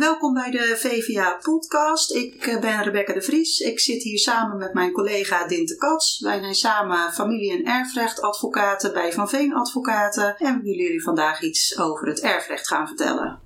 Welkom bij de VVA podcast. Ik eh, ben Rebecca de Vries. Ik zit hier samen met mijn collega Dinte Kats. Wij zijn samen familie- en erfrechtadvocaten bij Van Veen Advocaten en we willen jullie vandaag iets over het erfrecht gaan vertellen.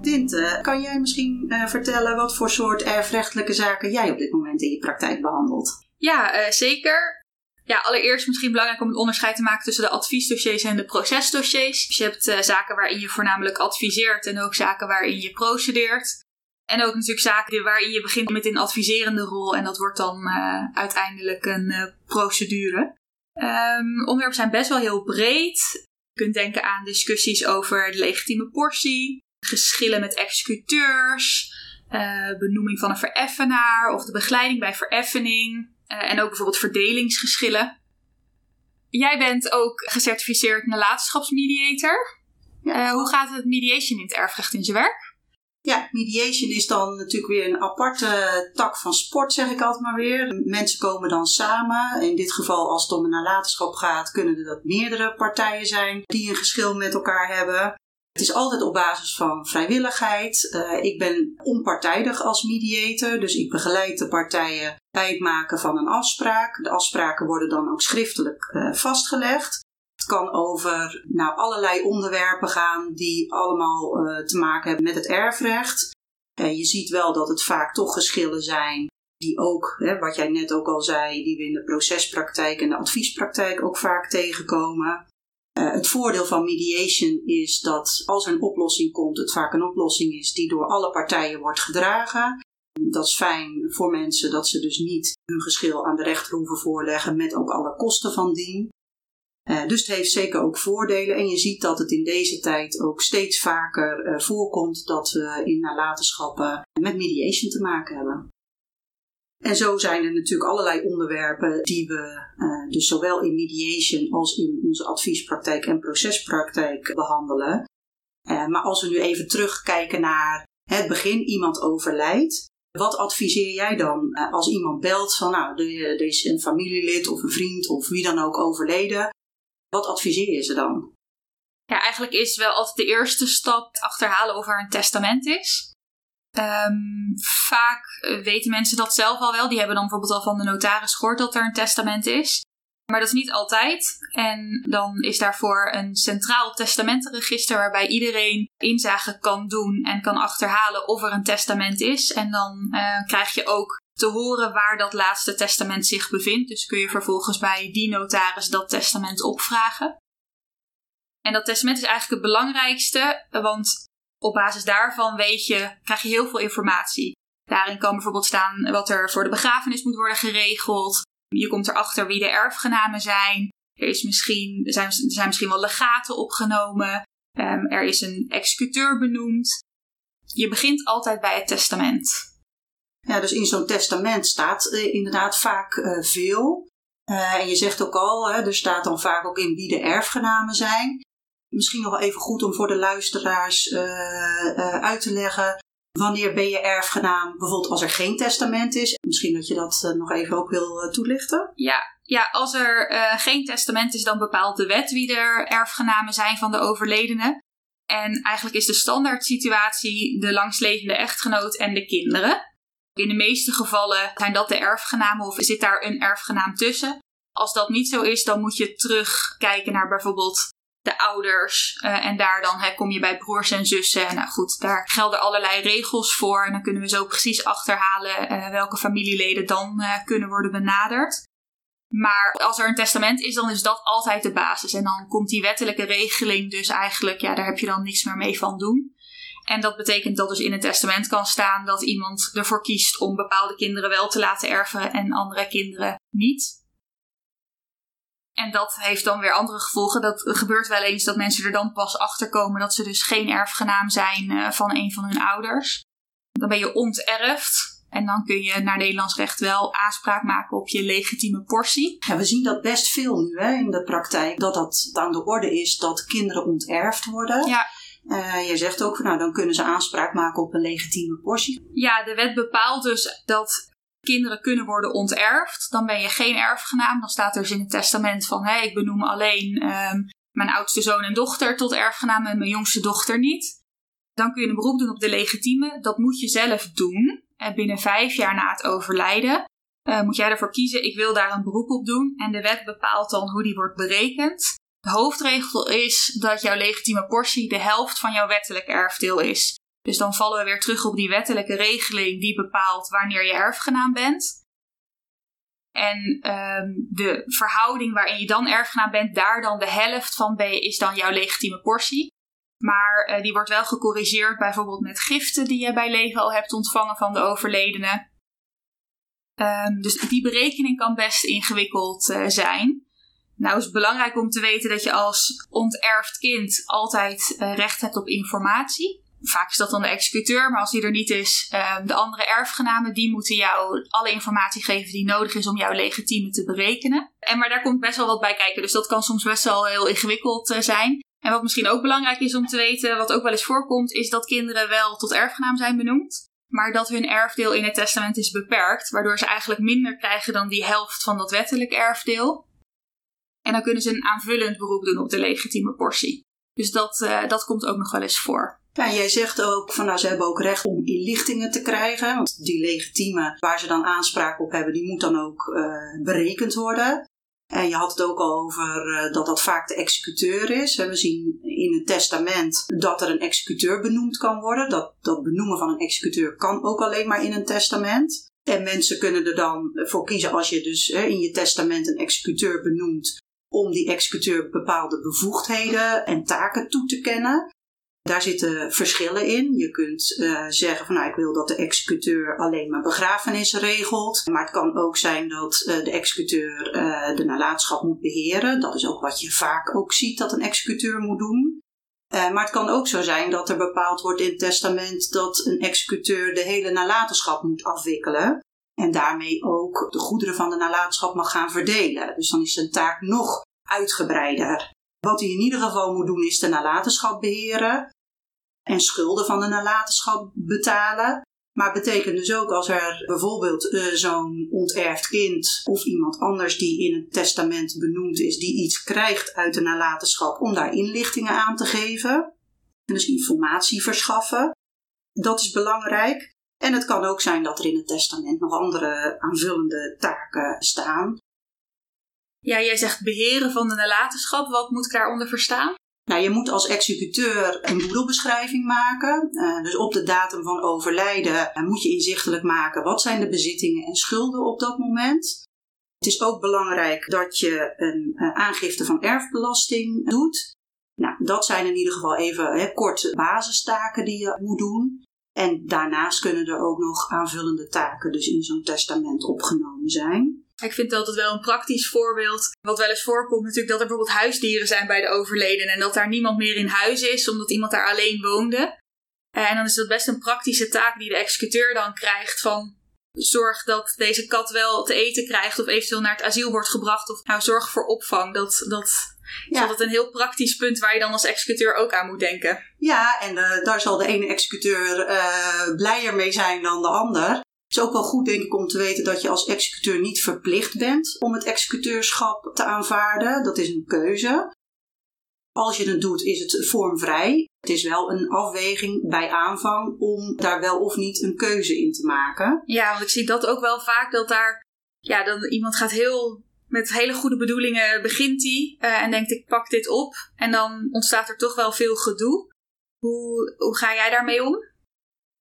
Dinte, kan jij misschien uh, vertellen wat voor soort erfrechtelijke zaken jij op dit moment in je praktijk behandelt? Ja, uh, zeker. Ja, allereerst misschien belangrijk om het onderscheid te maken tussen de adviesdossiers en de procesdossiers. Dus je hebt uh, zaken waarin je voornamelijk adviseert en ook zaken waarin je procedeert. En ook natuurlijk zaken waarin je begint met een adviserende rol en dat wordt dan uh, uiteindelijk een procedure. Um, onderwerpen zijn best wel heel breed. Je kunt denken aan discussies over de legitieme portie, geschillen met executeurs, benoeming van een vereffenaar of de begeleiding bij vereffening. Uh, en ook bijvoorbeeld verdelingsgeschillen. Jij bent ook gecertificeerd nalatenschapsmediator. Ja. Uh, hoe gaat het mediation in het erfrecht in zijn werk? Ja, mediation is dan natuurlijk weer een aparte tak van sport, zeg ik altijd maar weer. Mensen komen dan samen. In dit geval, als het om een nalatenschap gaat, kunnen er dat meerdere partijen zijn die een geschil met elkaar hebben. Het is altijd op basis van vrijwilligheid. Uh, ik ben onpartijdig als mediator, dus ik begeleid de partijen bij het maken van een afspraak. De afspraken worden dan ook schriftelijk uh, vastgelegd. Het kan over nou, allerlei onderwerpen gaan die allemaal uh, te maken hebben met het erfrecht. je ziet wel dat het vaak toch geschillen zijn die ook, hè, wat jij net ook al zei, die we in de procespraktijk en de adviespraktijk ook vaak tegenkomen. Uh, het voordeel van mediation is dat als er een oplossing komt, het vaak een oplossing is die door alle partijen wordt gedragen. Dat is fijn voor mensen dat ze dus niet hun geschil aan de rechter hoeven voorleggen met ook alle kosten van dien. Uh, dus het heeft zeker ook voordelen en je ziet dat het in deze tijd ook steeds vaker uh, voorkomt dat we in nalatenschappen met mediation te maken hebben. En zo zijn er natuurlijk allerlei onderwerpen die we uh, dus zowel in mediation als in onze adviespraktijk en procespraktijk behandelen. Uh, maar als we nu even terugkijken naar het begin, iemand overlijdt. Wat adviseer jij dan uh, als iemand belt van nou, er is een familielid of een vriend of wie dan ook overleden? Wat adviseer je ze dan? Ja, eigenlijk is wel altijd de eerste stap achterhalen of er een testament is. Um, vaak eh, weten mensen dat zelf al wel. Die hebben dan bijvoorbeeld al van de notaris gehoord dat er een testament is. Maar dat is niet altijd. En dan is daarvoor een centraal testamentenregister waarbij iedereen inzage kan doen en kan achterhalen of er een testament is. En dan uh, krijg je ook te horen waar dat laatste testament zich bevindt. Dus kun je vervolgens bij die notaris dat testament opvragen. En dat testament is eigenlijk het belangrijkste, want op basis daarvan weet je, krijg je heel veel informatie. Daarin kan bijvoorbeeld staan wat er voor de begrafenis moet worden geregeld. Je komt erachter wie de erfgenamen zijn. Er, is misschien, zijn, er zijn misschien wel legaten opgenomen. Um, er is een executeur benoemd. Je begint altijd bij het testament. Ja, dus in zo'n testament staat uh, inderdaad vaak uh, veel. Uh, en je zegt ook al, hè, er staat dan vaak ook in wie de erfgenamen zijn. Misschien nog wel even goed om voor de luisteraars uh, uh, uit te leggen. Wanneer ben je erfgenaam, bijvoorbeeld als er geen testament is? Misschien dat je dat uh, nog even ook wil toelichten. Ja, ja als er geen testament is, dan bepaalt de wet wie er erfgenamen zijn van de overledene. En eigenlijk is de standaard situatie de langslevende echtgenoot en de kinderen. In de meeste gevallen zijn dat de erfgenamen of zit daar een erfgenaam tussen. Als dat niet zo is, dan moet je terugkijken naar bijvoorbeeld de ouders. Uh, en daar dan hè, kom je bij broers en zussen. En nou goed, daar gelden allerlei regels voor. En dan kunnen we zo precies achterhalen uh, welke familieleden dan uh, kunnen worden benaderd. Maar als er een testament is, dan is dat altijd de basis. En dan komt die wettelijke regeling dus eigenlijk, ja, daar heb je dan niks meer mee van doen. En dat betekent dat dus in het testament kan staan dat iemand ervoor kiest om bepaalde kinderen wel te laten erven en andere kinderen niet. En dat heeft dan weer andere gevolgen. Dat gebeurt wel eens dat mensen er dan pas achter komen dat ze dus geen erfgenaam zijn uh, van een van hun ouders. Dan ben je onterfd. En dan kun je naar Nederlands recht wel aanspraak maken op je legitieme portie. Ja, we zien dat best veel nu hè, in de praktijk. Dat dat aan de orde is dat kinderen onterfd worden. Ja. Uh, je zegt ook, nou dan kunnen ze aanspraak maken op een legitieme portie. Ja, de wet bepaalt dus dat kinderen kunnen worden onterfd, dan ben je geen erfgenaam. Dan staat er dus in het testament van hé, ik benoem alleen ehm, mijn oudste zoon en dochter tot erfgenaam en mijn jongste dochter niet. Dan kun je een beroep doen op de legitieme. Dat moet je zelf doen. En binnen vijf jaar na het overlijden uh, moet jij ervoor kiezen, ik wil daar een beroep op doen. En de wet bepaalt dan hoe die wordt berekend. De hoofdregel is dat jouw legitieme portie de helft van jouw wettelijk erfdeel is. Dus dan vallen we weer terug op die wettelijke regeling die bepaalt wanneer je erfgenaam bent. En um, de verhouding waarin je dan erfgenaam bent, daar dan de helft van ben, is dan jouw legitieme portie. Maar uh, die wordt wel gecorrigeerd bijvoorbeeld met giften die je bij leven al hebt ontvangen van de overledene. Um, dus die berekening kan best ingewikkeld uh, zijn. Nou is het belangrijk om te weten dat je als onterfd kind altijd uh, recht hebt op informatie vaak is dat dan de executeur, maar als die er niet is, uh, de andere erfgenamen, die moeten jou alle informatie geven die nodig is om jouw legitieme te berekenen. En maar daar komt best wel wat bij kijken, dus dat kan soms best wel heel ingewikkeld uh, zijn. En wat misschien ook belangrijk is om te weten, wat ook wel eens voorkomt, is dat kinderen wel tot erfgenaam zijn benoemd, maar dat hun erfdeel in het testament is beperkt, waardoor ze eigenlijk minder krijgen dan die helft van dat wettelijk erfdeel. En dan kunnen ze een aanvullend beroep doen op de legitieme portie. Dus dat, uh, dat komt ook nog wel eens voor. Ja, jij zegt ook van nou, ze hebben ook recht om inlichtingen te krijgen. Want die legitieme waar ze dan aanspraak op hebben, die moet dan ook uh, berekend worden. En je had het ook al over uh, dat dat vaak de executeur is. We zien in het testament dat er een executeur benoemd kan worden. Dat, dat benoemen van een executeur kan ook alleen maar in een testament. En mensen kunnen er dan voor kiezen als je dus in je testament een executeur benoemt om die executeur bepaalde bevoegdheden en taken toe te kennen. Daar zitten verschillen in. Je kunt uh, zeggen van nou ik wil dat de executeur alleen maar begrafenis regelt. Maar het kan ook zijn dat uh, de executeur uh, de nalatenschap moet beheren. Dat is ook wat je vaak ook ziet dat een executeur moet doen. maar het kan ook zo zijn dat er bepaald wordt in het testament dat een executeur de hele nalatenschap moet afwikkelen. En daarmee ook de goederen van de nalatenschap mag gaan verdelen. Dus dan is zijn taak nog uitgebreider. Wat hij in ieder geval moet doen is de nalatenschap beheren en schulden van de nalatenschap betalen. Maar betekent dus ook als er bijvoorbeeld uh, zo'n onterfd kind of iemand anders die in het testament benoemd is, die iets krijgt uit de nalatenschap, om daar inlichtingen aan te geven. En dus informatie verschaffen. Dat is belangrijk. En het kan ook zijn dat er in het testament nog andere aanvullende taken staan. Ja, jij zegt beheren van de nalatenschap. Wat moet ik daaronder verstaan? Nou, je moet als executeur een boedelbeschrijving maken. Uh, dus op de datum van overlijden uh, moet je inzichtelijk maken wat zijn de bezittingen en schulden op dat moment. Het is ook belangrijk dat je een uh, aangifte van erfbelasting doet. Nou, dat zijn in ieder geval even hè, korte basistaken die je moet doen. En daarnaast kunnen er ook nog aanvullende taken dus in zo'n testament opgenomen zijn. Ik vind het altijd wel een praktisch voorbeeld. Wat wel eens voorkomt natuurlijk dat er bijvoorbeeld huisdieren zijn bij de overleden. En dat daar niemand meer in huis is, omdat iemand daar alleen woonde. Eh, en dan is dat best een praktische taak die de executeur dan krijgt van... Zorg dat deze kat wel te eten krijgt of eventueel naar het asiel wordt gebracht. Of nou, zorg voor opvang. Dat, dat ja. is altijd een heel praktisch punt waar je dan als executeur ook aan moet denken. Ja, en uh, daar zal de ene executeur uh, blijer mee zijn dan de ander. Het is ook wel goed, denk ik, om te weten dat je als executeur niet verplicht bent om het executeurschap te aanvaarden. Dat is een keuze. Als je het doet, is het vormvrij. Het is wel een afweging bij aanvang om daar wel of niet een keuze in te maken. Ja, want ik zie dat ook wel vaak dat daar, ja, dan iemand gaat heel met hele goede bedoelingen begint hij uh, en denkt ik pak dit op en dan ontstaat er toch wel veel gedoe. Hoe, hoe ga jij daarmee om?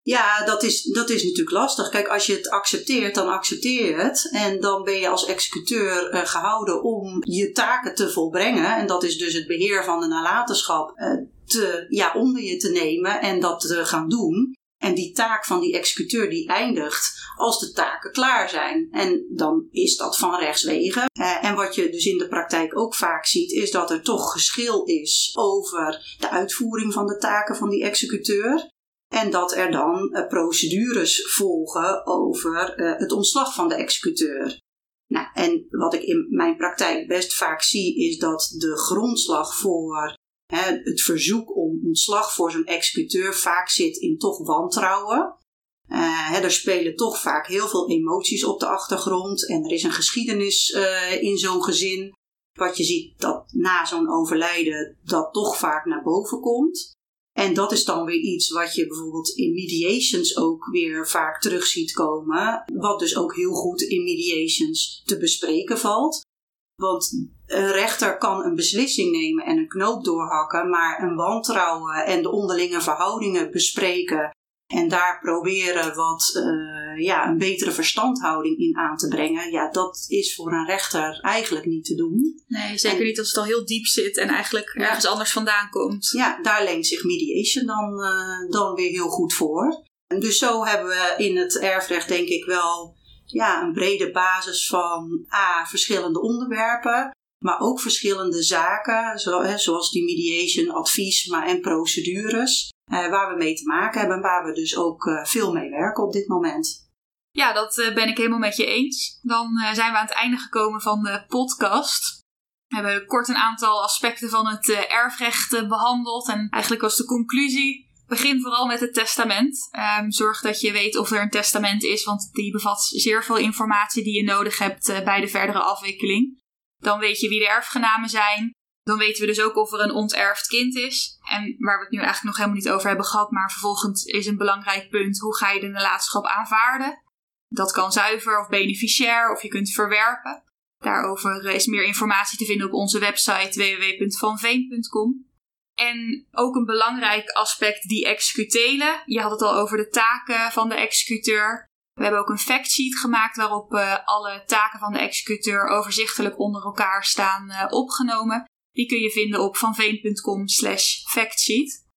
Ja, dat is, dat is natuurlijk lastig. Kijk, als je het accepteert, dan accepteer je het. En dan ben je als executeur uh, gehouden om je taken te volbrengen. En dat is dus het beheer van de nalatenschap uh, te, ja, onder je te nemen en dat te gaan doen. En die taak van die executeur die eindigt als de taken klaar zijn. En dan is dat van rechtswegen. Uh, en wat je dus in de praktijk ook vaak ziet, is dat er toch geschil is over de uitvoering van de taken van die executeur. En dat er dan uh, procedures volgen over uh, het ontslag van de executeur. Nou, en wat ik in mijn praktijk best vaak zie, is dat de grondslag voor hè, het verzoek om ontslag voor zo'n executeur vaak zit in toch wantrouwen. hè, er spelen toch vaak heel veel emoties op de achtergrond en er is een geschiedenis in zo'n gezin. Wat je ziet dat na zo'n overlijden dat toch vaak naar boven komt. En dat is dan weer iets wat je bijvoorbeeld in mediations ook weer vaak terug ziet komen. Wat dus ook heel goed in mediations te bespreken valt. Want een rechter kan een beslissing nemen en een knoop doorhakken, maar een wantrouwen en de onderlinge verhoudingen bespreken en daar proberen wat uh, ja, een betere verstandhouding in aan te brengen. Ja, dat is voor een rechter eigenlijk niet te doen. Nee, zeker niet als het al heel diep zit en eigenlijk ergens anders vandaan komt. Ja, daar leent zich mediation dan, uh, dan weer heel goed voor. En dus zo hebben we in het erfrecht denk ik wel ja, een brede basis van A, verschillende onderwerpen. Maar ook verschillende zaken, zoals die mediation, advies maar en procedures. Eh, waar we mee te maken hebben en waar we dus ook eh, veel mee werken op dit moment. Ja, dat eh, ben ik helemaal met je eens. Dan zijn we aan het einde gekomen van de podcast. We hebben kort een aantal aspecten van het erfrecht behandeld. En eigenlijk was de conclusie: begin vooral met het testament. Ehm, zorg dat je weet of er een testament is, want die bevat zeer veel informatie die je nodig hebt bij de verdere afwikkeling. Dan weet je wie de erfgenamen zijn. Dan weten we dus ook of er een onterfd kind is. En waar we het nu eigenlijk nog helemaal niet over hebben gehad, maar vervolgens is een belangrijk punt: hoe ga je de nalatenschap aanvaarden? Dat kan zuiver of beneficiair, of je kunt verwerpen. Daarover is meer informatie te vinden op onze website www.vanveen.com. En ook een belangrijk aspect, die executelen. Je had het al over de taken van de executeur. We hebben ook een factsheet gemaakt waarop uh, alle taken van de executeur overzichtelijk onder elkaar staan uh, opgenomen. Die kun je vinden op vanveen.com slash factsheet.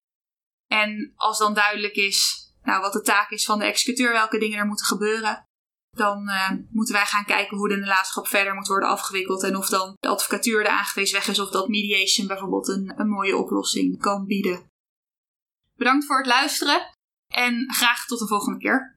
En als dan duidelijk is nou, wat de taak is van de executeur, welke dingen er moeten gebeuren, dan uh, moeten wij gaan kijken hoe de nalatenschap verder moet worden afgewikkeld en of dan de advocatuur de aangewezen weg is of dat mediation bijvoorbeeld een, een mooie oplossing kan bieden. Bedankt voor het luisteren en graag tot de volgende keer.